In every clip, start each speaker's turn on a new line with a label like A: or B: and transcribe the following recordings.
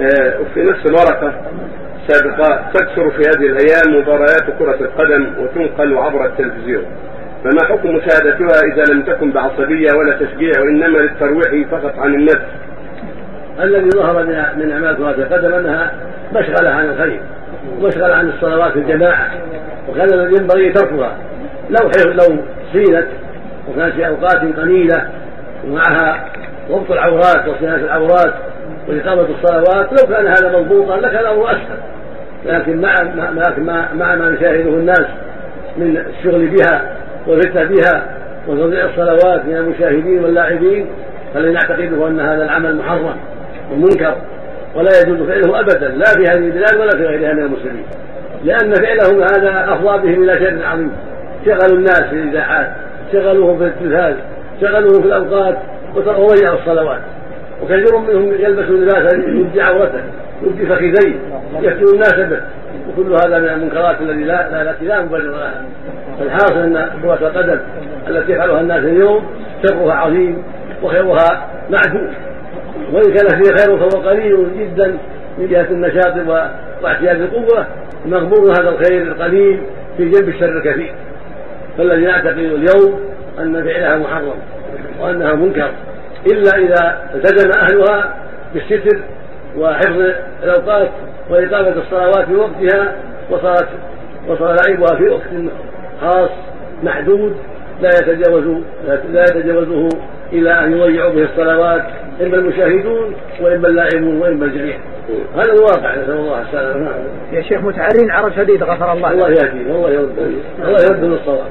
A: آه، وفي نفس الورقة سابقة تكثر في هذه الأيام مباريات كرة القدم وتنقل عبر التلفزيون. فما حكم مشاهدتها إذا لم تكن بعصبية ولا تشجيع وإنما للترويح فقط عن النفس؟
B: الذي ظهر من من أعمال كرة القدم أنها مشغلة عن الخير ومشغله عن الصلوات الجماعة وكان ينبغي تركها. لو لو صينت وكانت في أوقات قليلة ومعها ضبط العورات وصيانه العورات وإقامة الصلوات لو كان هذا مضبوطا لكان الأمر أسهل لكن مع مع مع ما يشاهده الناس من الشغل بها والفتنة بها وتضييع الصلوات من المشاهدين واللاعبين فلن يعتقدوا أن هذا العمل محرم ومنكر ولا يجوز فعله أبدا لا في هذه البلاد ولا في غيرها من المسلمين. لأن فعلهم هذا أفضى بهم إلى شر عظيم. شغلوا الناس في الإذاعات شغلوهم في التلفاز شغلوهم في الأوقات وضيعوا الصلوات. وكثير منهم يلبس لباسا يبدي عورته يبدي فخذيه يفتن الناس به. وكل هذا من المنكرات التي لا التي لا مبرر لها فالحاصل أن كرة القدم التي يفعلها الناس اليوم شرها عظيم وخيرها معدود وإن كان فيه خير فهو قليل جدا من جهة النشاط واعتياد القوة مغبور هذا الخير القليل في جنب الشر الكثير. فالذي نعتقد اليوم أن فعلها محرم وأنها منكر. إلا إذا التزم أهلها بالستر وحفظ الأوقات وإقامة الصلوات في وقتها وصارت وصار لعبها في وقت خاص محدود لا يتجاوز لا يتجاوزه إلى أن يضيعوا به الصلوات إما المشاهدون وإما اللاعبون وإما الجميع. هذا الواقع نسأل الله السلامة.
C: يا شيخ متعرين عرض شديد غفر الله.
B: الله يهدي والله يرد الله يرد للصواب.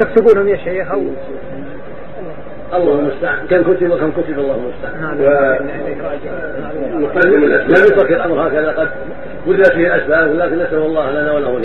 C: تكتبونهم يا شيخ أو
B: الله المستعان. كم كتب وكم كتب الله المستعان؟
A: نقدم الاسباب
B: لم يترك الأمر هكذا قد ولدت فيه الاسباب ولكن نسأل الله لنا ولهم